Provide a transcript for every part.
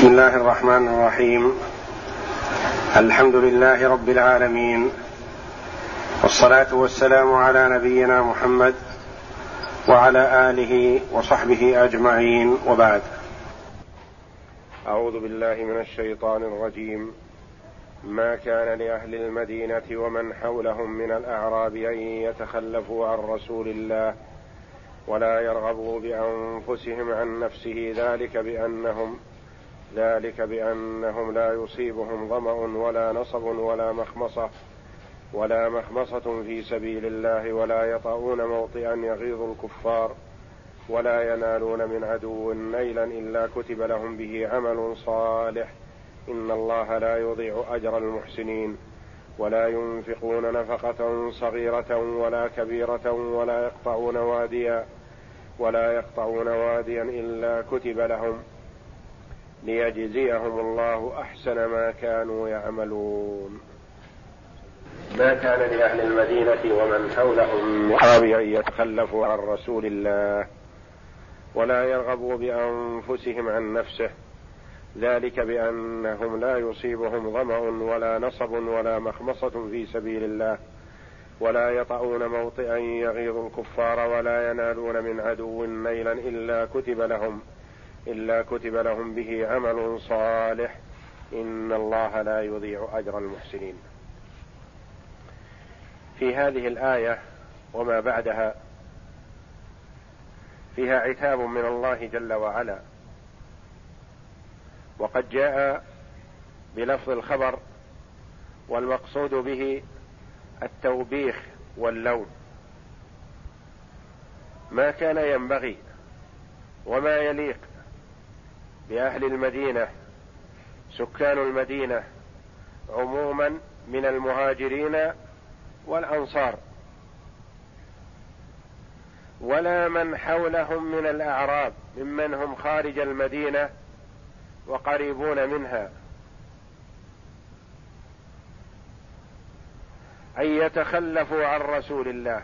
بسم الله الرحمن الرحيم. الحمد لله رب العالمين. والصلاة والسلام على نبينا محمد وعلى آله وصحبه أجمعين. وبعد. أعوذ بالله من الشيطان الرجيم. ما كان لأهل المدينة ومن حولهم من الأعراب أن يتخلفوا عن رسول الله ولا يرغبوا بأنفسهم عن نفسه ذلك بأنهم ذلك بأنهم لا يصيبهم ظمأ ولا نصب ولا مخمصة ولا مخمصة في سبيل الله ولا يطؤون موطئا يغيظ الكفار ولا ينالون من عدو نيلا إلا كتب لهم به عمل صالح. إن الله لا يضيع أجر المحسنين ولا ينفقون نفقة صغيرة ولا كبيرة ولا يقطعون واديا ولا يقطعون واديا إلا كتب لهم. ليجزيهم الله أحسن ما كانوا يعملون. ما كان لأهل المدينة ومن حولهم من أن يتخلفوا عن رسول الله ولا يرغبوا بأنفسهم عن نفسه. ذلك بأنهم لا يصيبهم ظمأ ولا نصب ولا مخمصة في سبيل الله ولا يطؤون موطئا يغيظ الكفار ولا ينالون من عدو نيلا إلا كتب لهم. إلا كتب لهم به عمل صالح إن الله لا يضيع أجر المحسنين. في هذه الآية وما بعدها فيها عتاب من الله جل وعلا. وقد جاء بلفظ الخبر والمقصود به التوبيخ واللوم. ما كان ينبغي وما يليق بأهل المدينة سكان المدينة عموما من المهاجرين والأنصار. ولا من حولهم من الأعراب ممن هم خارج المدينة وقريبون منها. أن يتخلفوا عن رسول الله.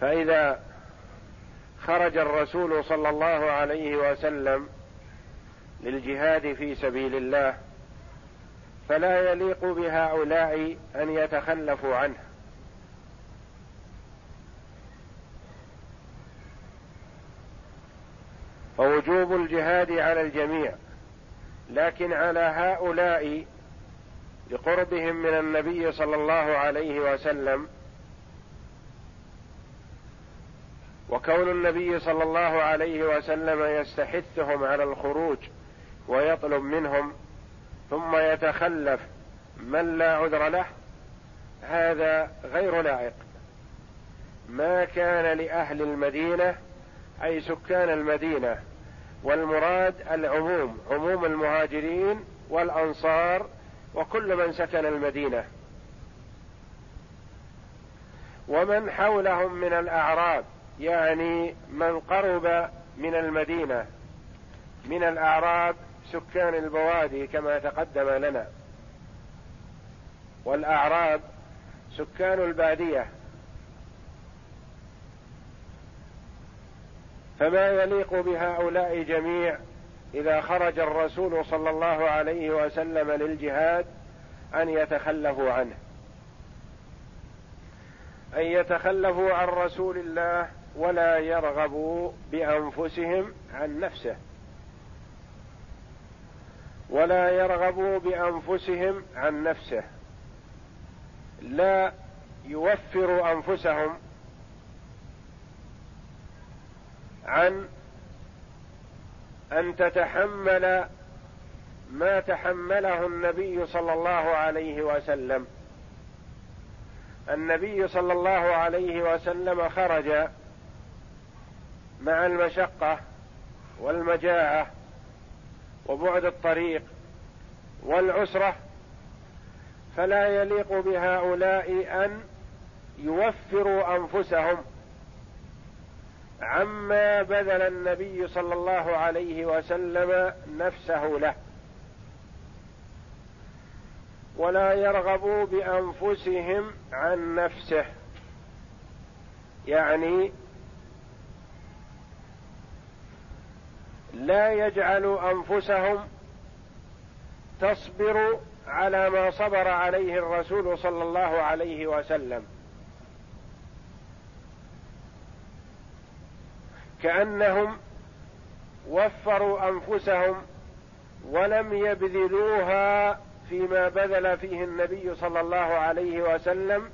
فإذا خرج الرسول صلى الله عليه وسلم للجهاد في سبيل الله فلا يليق بهؤلاء أن يتخلفوا عنه. فوجوب الجهاد على الجميع لكن على هؤلاء لقربهم من النبي صلى الله عليه وسلم وكون النبي صلى الله عليه وسلم يستحثهم على الخروج ويطلب منهم ثم يتخلف من لا عذر له هذا غير لائق. ما كان لأهل المدينة أي سكان المدينة والمراد العموم عموم المهاجرين والأنصار وكل من سكن المدينة. ومن حولهم من الأعراب يعني من قرب من المدينة من الأعراب سكان البوادي كما تقدم لنا. والأعراب سكان البادية. فما يليق بهؤلاء جميع إذا خرج الرسول صلى الله عليه وسلم للجهاد أن يتخلفوا عنه. أن يتخلفوا عن رسول الله ولا يرغبوا بأنفسهم عن نفسه. ولا يرغبوا بأنفسهم عن نفسه. لا يوفروا أنفسهم عن أن تتحمل ما تحمله النبي صلى الله عليه وسلم. النبي صلى الله عليه وسلم خرج مع المشقة والمجاعة وبعد الطريق والعسرة فلا يليق بهؤلاء أن يوفروا أنفسهم عما بذل النبي صلى الله عليه وسلم نفسه له. ولا يرغبوا بأنفسهم عن نفسه يعني لا يجعلوا أنفسهم تصبر على ما صبر عليه الرسول صلى الله عليه وسلم. كأنهم وفروا أنفسهم ولم يبذلوها فيما بذل فيه النبي صلى الله عليه وسلم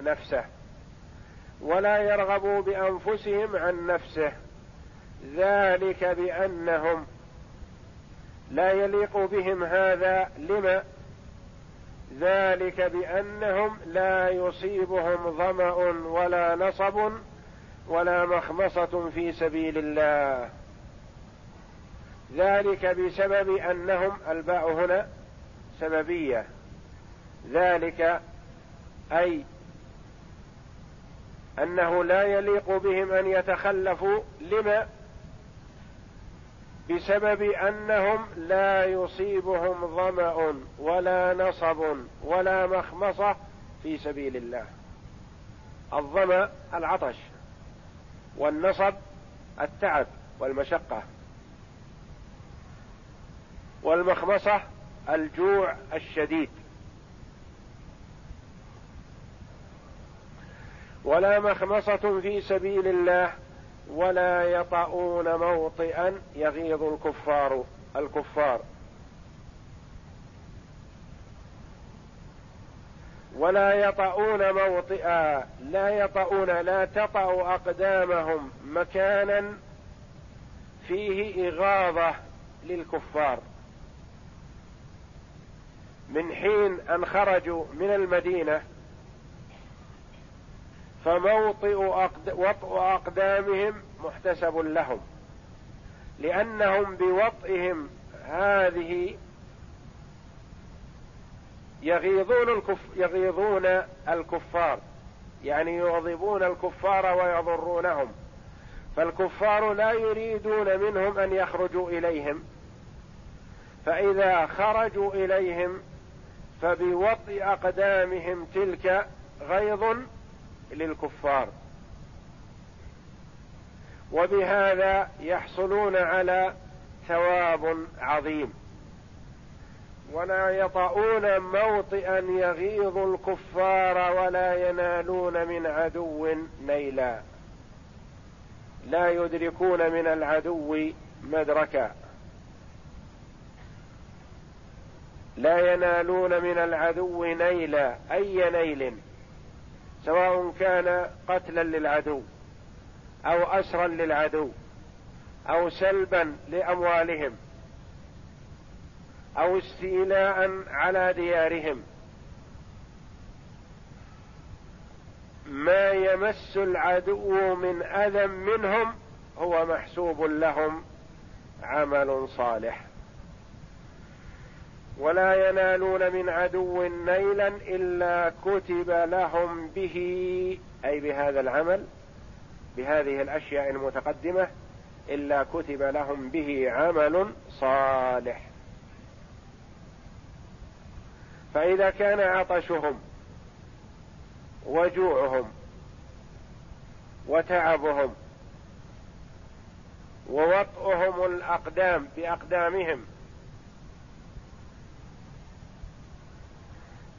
نفسه ولا يرغبوا بأنفسهم عن نفسه. ذلك بأنهم لا يليق بهم هذا. لما ذلك بأنهم لا يصيبهم ظمأ ولا نصب ولا مخمصة في سبيل الله. ذلك بسبب أنهم الباء هنا سببية. ذلك أي أنه لا يليق بهم أن يتخلفوا. لما بسبب أنهم لا يصيبهم ظمأ ولا نصب ولا مخمصة في سبيل الله. الظمأ العطش والنصب التعب والمشقة والمخمصة الجوع الشديد. ولا مخمصة في سبيل الله ولا يطؤون موطئا يغيظ الكفار الكفار. ولا يطؤون موطئا لا يطؤون لا تطأ أقدامهم مكانا فيه إغاظة للكفار. من حين أن خرجوا من المدينة فموطئ وطئ أقدامهم محتسب لهم لأنهم بوطئهم هذه يغيظون الكف يغيظون الكفار يعني يغضبون الكفار ويضرونهم. فالكفار لا يريدون منهم أن يخرجوا إليهم فإذا خرجوا إليهم فبوطئ أقدامهم تلك غيظ للكفار. وبهذا يحصلون على ثواب عظيم. ولا يطؤون موطئا يغيظ الكفار ولا ينالون من عدو نيلا. لا يدركون من العدو مدركا. لا ينالون من العدو نيلا. أي نيل؟ سواء كان قتلا للعدو أو اسرا للعدو أو سلبا لأموالهم أو استيلاء على ديارهم. ما يمس العدو من أذى منهم هو محسوب لهم عمل صالح. ولا ينالون من عدو نيلا إلا كتب لهم به. أي بهذا العمل بهذه الأشياء المتقدمة إلا كتب لهم به عمل صالح. فإذا كان عطشهم وجوعهم وتعبهم ووطئهم الأقدام بأقدامهم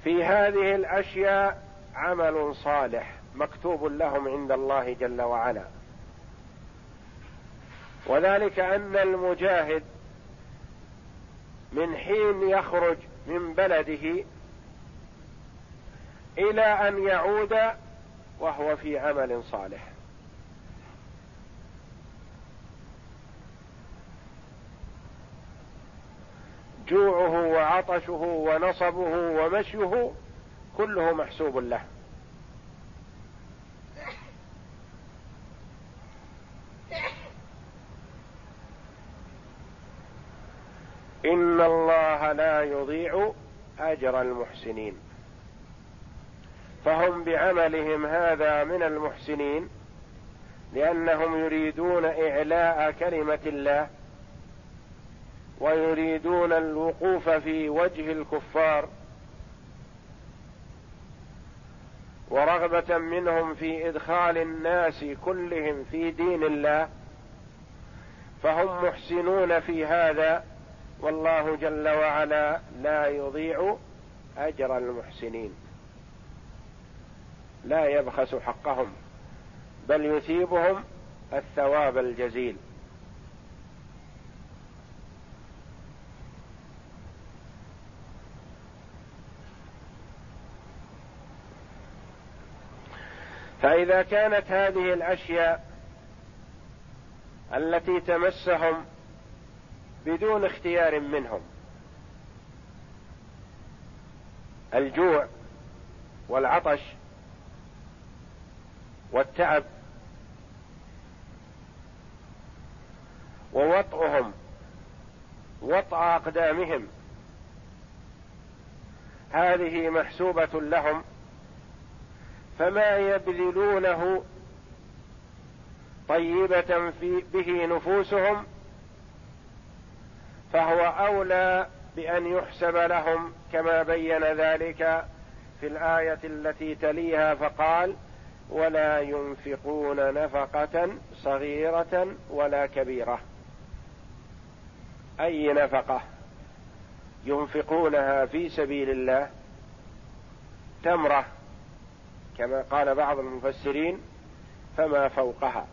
في هذه الأشياء عمل صالح مكتوب لهم عند الله جل وعلا. وذلك أن المجاهد من حين يخرج من بلده إلى أن يعود وهو في عمل صالح. جوعه وعطشه ونصبه ومشيه كله محسوب له. إن الله لا يضيع أجر المحسنين. فهم بعملهم هذا من المحسنين لأنهم يريدون إعلاء كلمة الله ويريدون الوقوف في وجه الكفار ورغبة منهم في إدخال الناس كلهم في دين الله فهم محسنون في هذا والله جل وعلا لا يضيع أجر المحسنين. لا يبخس حقهم بل يثيبهم الثواب الجزيل. فإذا كانت هذه الأشياء التي تمسهم بدون اختيار منهم الجوع والعطش والتعب ووطئهم وطأ أقدامهم هذه محسوبة لهم فما يبذلونه طيبة في به نفوسهم فهو أولى بأن يحسب لهم كما بين ذلك في الآية التي تليها فقال: ولا ينفقون نفقة صغيرة ولا كبيرة. أي نفقة ينفقونها في سبيل الله؟ تمرة. كما قال بعض المفسرين فما فوقها.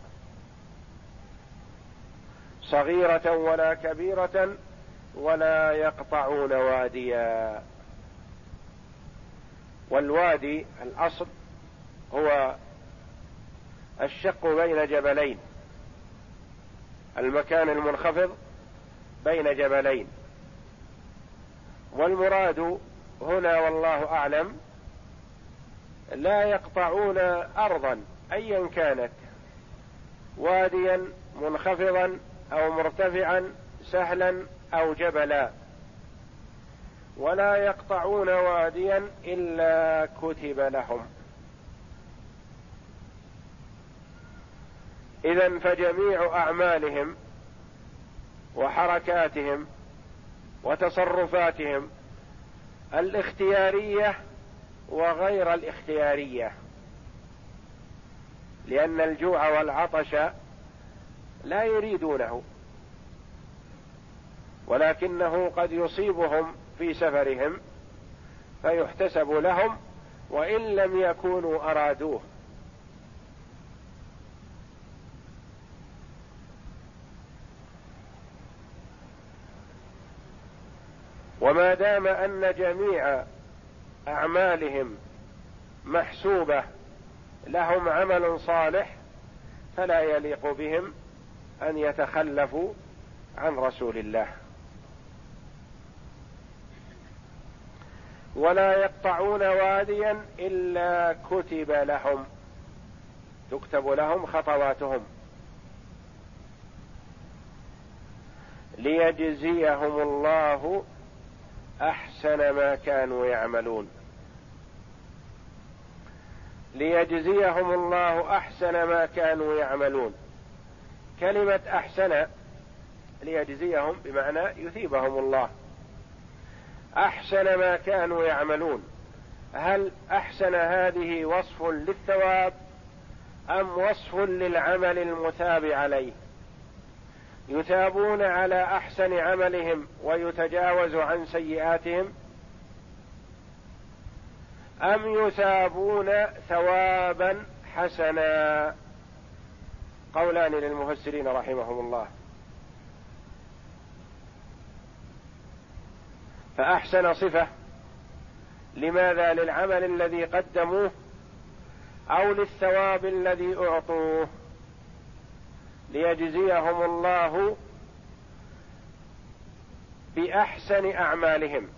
صغيرة ولا كبيرة ولا يقطعون واديا. والوادي الأصل هو الشق بين جبلين. المكان المنخفض بين جبلين. والمراد هنا والله أعلم لا يقطعون ارضا ايا كانت واديا منخفضا أو مرتفعا سهلا أو جبلا. ولا يقطعون واديا إلا كتب لهم. اذا فجميع أعمالهم وحركاتهم وتصرفاتهم الاختيارية وغير الاختيارية. لأن الجوع والعطش لا يريدونه ولكنه قد يصيبهم في سفرهم فيحتسب لهم وإن لم يكونوا أرادوه. وما دام أن جميع أعمالهم محسوبة لهم عمل صالح فلا يليق بهم أن يتخلفوا عن رسول الله. ولا يقطعون واديا إلا كتب لهم تكتب لهم خطواتهم. ليجزيهم الله أحسن ما كانوا يعملون. ليجزيهم الله أحسن ما كانوا يعملون. كلمة أحسن ليجزيهم بمعنى يثيبهم الله. أحسن ما كانوا يعملون. هل أحسن هذه وصف للثواب أم وصف للعمل المثاب عليه؟ يثابون على أحسن عملهم ويتجاوز عن سيئاتهم أم يثابون ثوابا حسنا؟ قولان للمفسرين رحمهم الله. فأحسن صفة لماذا؟ للعمل الذي قدموه أو للثواب الذي أعطوه؟ ليجزيهم الله بأحسن أعمالهم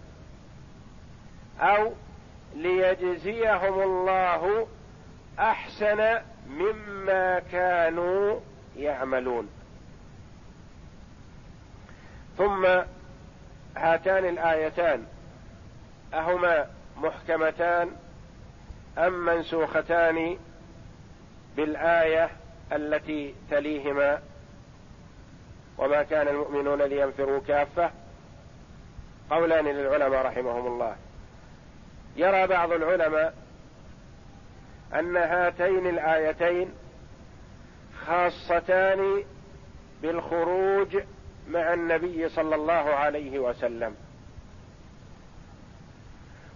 أو ليجزيهم الله أحسن مما كانوا يعملون. ثم هاتان الآيتان. أهما محكمتان أم منسوختان بالآية التي تليهما. وما كان المؤمنون لينفروا كافة. قولان للعلماء رحمهم الله. يرى بعض العلماء أن هاتين الآيتين خاصتان بالخروج مع النبي صلى الله عليه وسلم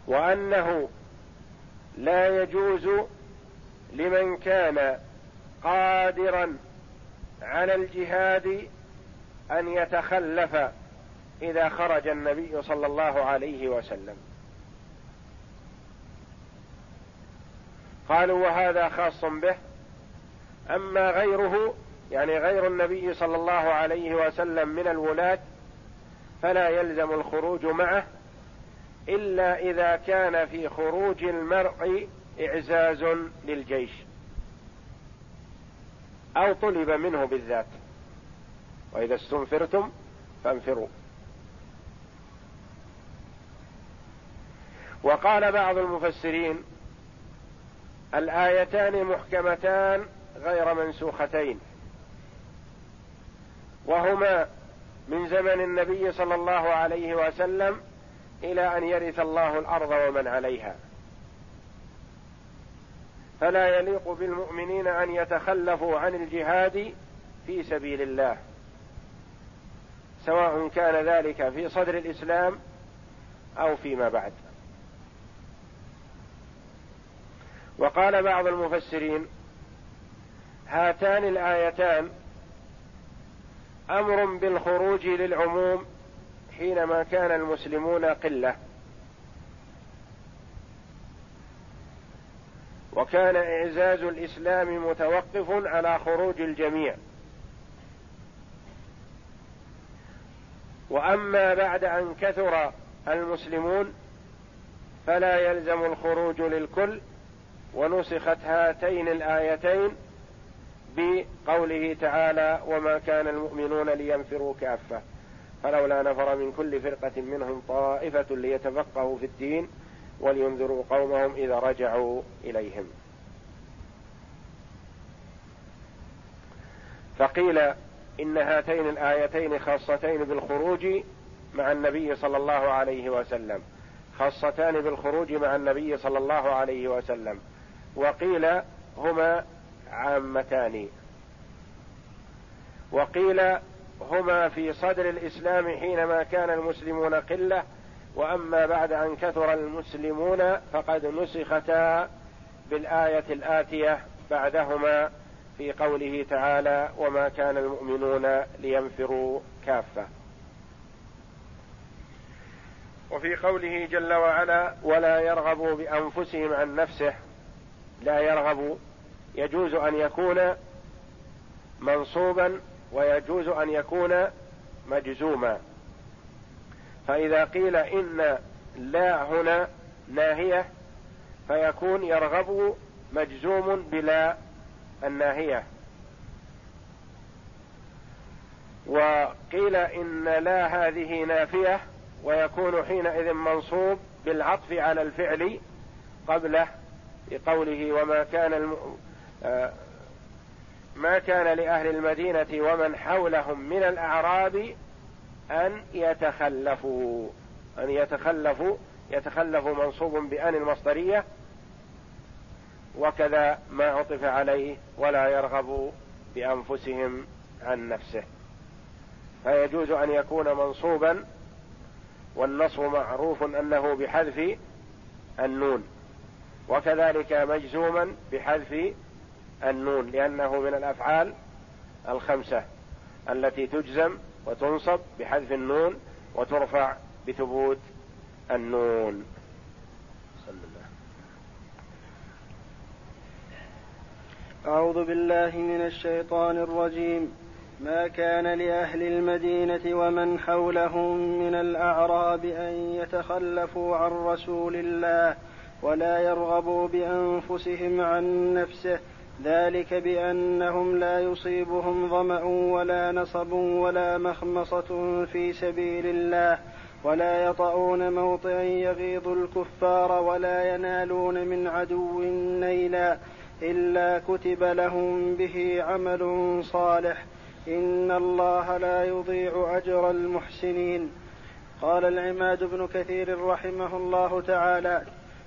وأنه لا يجوز لمن كان قادرا على الجهاد أن يتخلف إذا خرج النبي صلى الله عليه وسلم. قالوا وهذا خاص به. أما غيره يعني غير النبي صلى الله عليه وسلم من الولاة فلا يلزم الخروج معه إلا إذا كان في خروج المرء إعزاز للجيش أو طلب منه بالذات. وإذا استنفرتم فانفروا. وقال بعض المفسرين الآيتان محكمتان غير منسوختين. وهما من زمن النبي صلى الله عليه وسلم إلى أن يرث الله الأرض ومن عليها. فلا يليق بالمؤمنين أن يتخلفوا عن الجهاد في سبيل الله. سواء كان ذلك في صدر الإسلام أو فيما بعد. وقال بعض المفسرين هاتان الآيتان أمر بالخروج للعموم حينما كان المسلمون قلة. وكان إعزاز الإسلام متوقف على خروج الجميع. وأما بعد أن كثر المسلمون فلا يلزم الخروج للكل ونسخت هاتين الآيتين بقوله تعالى وما كان المؤمنون لينفروا كافة. فلولا نفر من كل فرقة منهم طائفة ليتفقهوا في الدين ولينذروا قومهم إذا رجعوا إليهم. فقيل إن هاتين الآيتين خاصتين بالخروج مع النبي صلى الله عليه وسلم. خاصتان بالخروج مع النبي صلى الله عليه وسلم. وقيل هما عامتان. وقيل هما في صدر الإسلام حينما كان المسلمون قلة وأما بعد أن كثر المسلمون فقد نسختا بالآية الآتية بعدهما في قوله تعالى وما كان المؤمنون لينفروا كافة وفي قوله جل وعلا ولا يرغبوا بأنفسهم عن نفسه لا يرغب يجوز أن يكون منصوبا ويجوز أن يكون مجزوما. فإذا قيل إن لا هنا ناهية فيكون يرغب مجزوم بلا الناهية. وقيل إن لا هذه نافية ويكون حينئذ منصوب بالعطف على الفعل قبله. بقوله وما كان الم... آه، ما كان لأهل المدينة ومن حولهم من الأعراب أن يتخلفوا أن يتخلفوا يتخلفوا منصوب بأن المصدرية وكذا ما عطف عليه ولا يرغب بأنفسهم عن نفسه. فيجوز أن يكون منصوبا والنصب معروف أنه بحذف النون. وكذلك مجزوما بحذف النون لأنه من الأفعال الخمسة التي تجزم وتنصب بحذف النون وترفع بثبوت النون. صلى الله أعوذ بالله من الشيطان الرجيم. ما كان لأهل المدينة ومن حولهم من الأعراب أن يتخلفوا عن رسول الله ولا يرغبوا بأنفسهم عن نفسه. ذلك بأنهم لا يصيبهم ظمأ ولا نصب ولا مخمصة في سبيل الله ولا يطؤون موطئا يغيظ الكفار ولا ينالون من عدو نيلا إلا كتب لهم به عمل صالح. إن الله لا يضيع أجر المحسنين. قال العماد بن كثير رحمه الله تعالى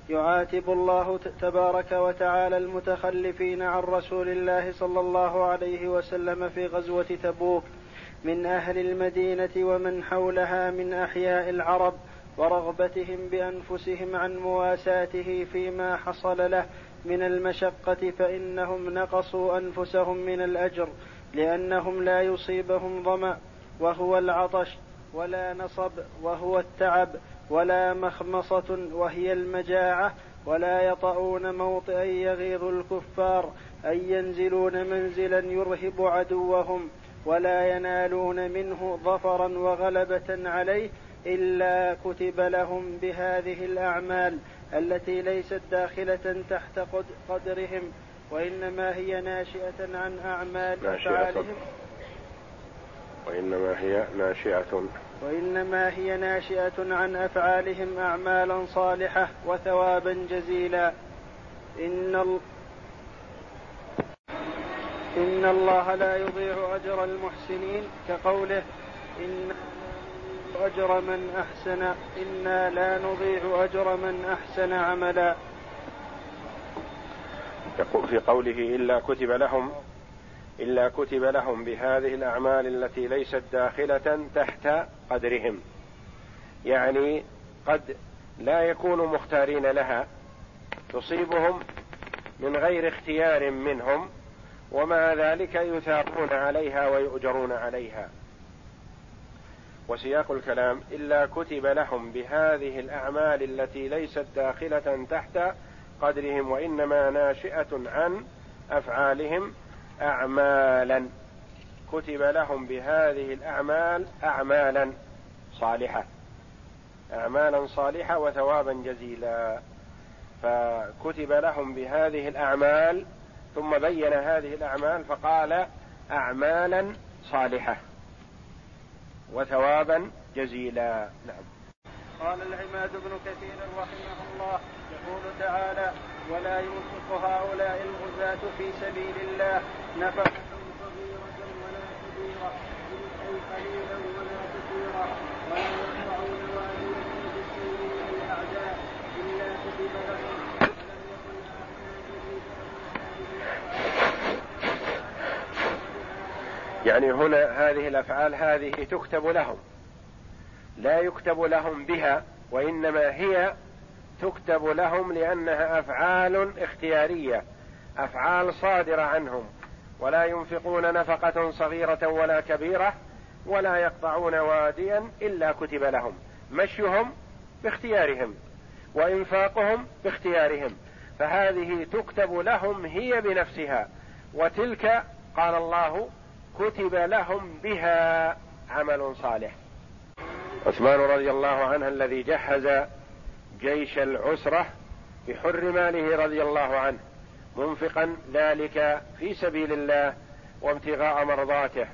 يعاتب الله تبارك وتعالى المتخلفين عن رسول الله صلى الله عليه وسلم في غزوة تبوك من أهل المدينة ومن حولها من أحياء العرب ورغبتهم بأنفسهم عن مواساته فيما حصل له من المشقة فإنهم نقصوا أنفسهم من الأجر لأنهم لا يصيبهم ظمأ وهو العطش ولا نصب وهو التعب ولا مخمصة وهي المجاعة ولا يطؤون موطئا يغيظ الكفار أي ينزلون منزلا يرهب عدوهم ولا ينالون منه ظفرا وغلبة عليه إلا كتب لهم بهذه الأعمال التي ليست داخلة تحت قدرهم وإنما هي ناشئة عن أعمال أفعالهم. وإنما هي ناشئة. وإنما هي ناشئة عن أفعالهم أعمالا صالحة وثوابا جزيلا. إن ال... إن الله لا يضيع أجر المحسنين كقوله إن أجر من أحسن إنا لا نضيع أجر من أحسن عملا. يقول في قوله إلا كتب لهم إلا كتب لهم بهذه الأعمال التي ليست داخلة تحت قدرهم. يعني قد لا يكونوا مختارين لها تصيبهم من غير اختيار منهم ومع ذلك يثابون عليها ويؤجرون عليها. وسياق الكلام إلا كتب لهم بهذه الأعمال التي ليست داخلة تحت قدرهم وإنما ناشئة عن أفعالهم اعمالا. كتب لهم بهذه الأعمال اعمالا صالحة. اعمالا صالحة وثوابا جزيلا. فكتب لهم بهذه الأعمال ثم بين هذه الأعمال فقال اعمالا صالحة وثوابا جزيلا. نعم. قال العماد بن كثير رحمه الله يقول تعالى ولا ينفق هؤلاء الغزاة في سبيل الله. نفقة صغيرة ولا كبيرة أي قليلا ولا كثيرا. ولا يقطعون واديا بالسير الأعداء إلا كتب لهم. يعني هنا هذه الأفعال هذه تكتب لهم. لا يكتب لهم بها وإنما هي تكتب لهم لأنها أفعال اختيارية أفعال صادرة عنهم ولا ينفقون نفقة صغيرة ولا كبيرة ولا يقطعون واديا إلا كتب لهم. مشيهم باختيارهم وإنفاقهم باختيارهم. فهذه تكتب لهم هي بنفسها وتلك قال الله كتب لهم بها عمل صالح. عثمان رضي الله عنه الذي جهز جيش العسرة بحر ماله رضي الله عنه منفقا ذلك في سبيل الله وابتغاء مرضاته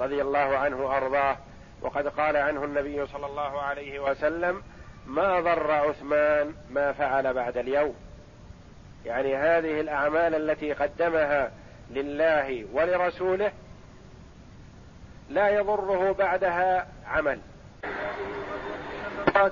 رضي الله عنه وأرضاه. وقد قال عنه النبي صلى الله عليه وسلم ما ضر عثمان ما فعل بعد اليوم. يعني هذه الأعمال التي قدمها لله ولرسوله لا يضره بعدها عمل.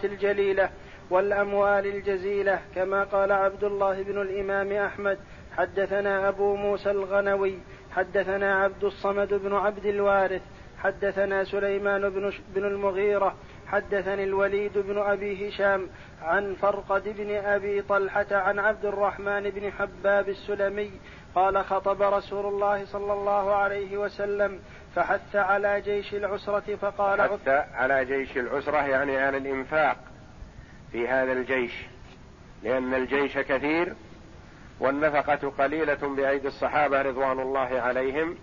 الجليلة والأموال الجزيلة كما قال عبد الله بن الإمام أحمد حدثنا أبو موسى الغنوي حدثنا عبد الصمد بن عبد الوارث حدثنا سليمان بن, بن المغيرة حدثني الوليد بن أبي هشام عن فرقد بن أبي طلحة عن عبد الرحمن بن حباب السلمي قال خطب رسول الله صلى الله عليه وسلم فحث على جيش العسرة فقال حث على جيش العسرة يعني على الإنفاق. في هذا الجيش لأن الجيش كثير والنفقة قليلة بأيدي الصحابة رضوان الله عليهم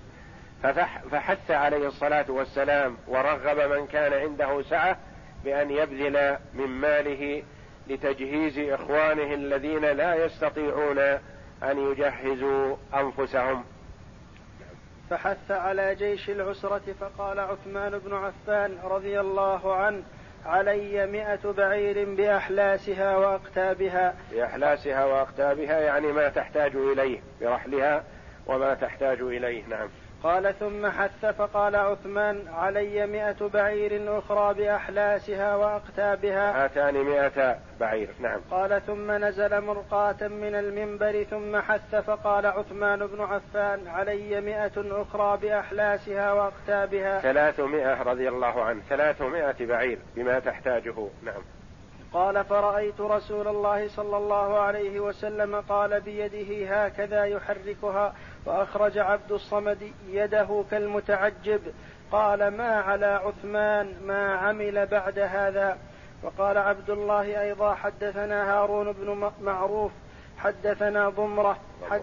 فحث عليه الصلاة والسلام ورغب من كان عنده سعة بأن يبذل من ماله لتجهيز إخوانه الذين لا يستطيعون أن يجهزوا أنفسهم. فحث على جيش العسرة فقال عثمان بن عفان رضي الله عنه علي مئة بعير بأحلاسها وأقتابها. بأحلاسها وأقتابها يعني ما تحتاج إليه برحلها وما تحتاج إليه نعم. قال ثم حث فقال عثمان علي مئة بعير أخرى بأحلاسها وأقتابها. هاتان مئة بعير نعم. قال ثم نزل مرقاة من المنبر ثم حث فقال عثمان بن عفان علي مئة أخرى بأحلاسها وأقتابها. ثلاثمائة رضي الله عنه ثلاثمائة بعير بما تحتاجه نعم. قال فرأيت رسول الله صلى الله عليه وسلم قال بيده هكذا يحركها. وأخرج عبد الصمد يده كالمتعجب قال ما على عثمان ما عمل بعد هذا؟ وقال عبد الله أيضا حدثنا هارون بن معروف حدثنا ضمرة حد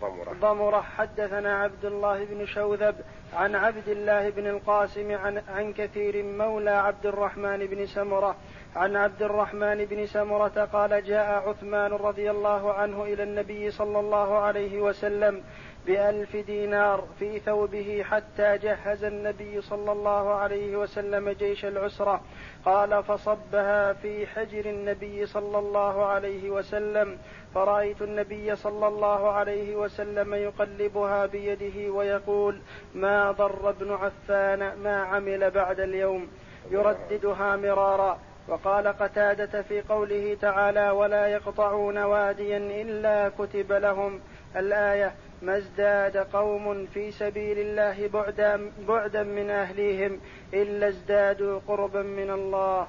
ضمرة. ضمرة. حدثنا عبد الله بن شوذب عن عبد الله بن القاسم عن, عن كثير مولى عبد الرحمن بن سمرة. عن عبد الرحمن بن سمرة قال جاء عثمان رضي الله عنه إلى النبي صلى الله عليه وسلم بألف دينار في ثوبه حتى جهز النبي صلى الله عليه وسلم جيش العسرة. قال فصبها في حجر النبي صلى الله عليه وسلم. فرأيت النبي صلى الله عليه وسلم يقلبها بيده ويقول ما ضر ابن عفان ما عمل بعد اليوم؟ يرددها مرارا. وقال قتادة في قوله تعالى ولا يقطعون واديا إلا كتب لهم الآية. ما ازداد قوم في سبيل الله بعدا, بعدا من أهليهم إلا ازدادوا قربا من الله.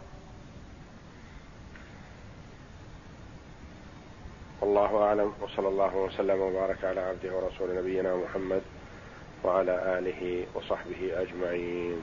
والله أعلم وصلى الله وسلم وبارك على عبده ورسول نبينا محمد وعلى آله وصحبه أجمعين.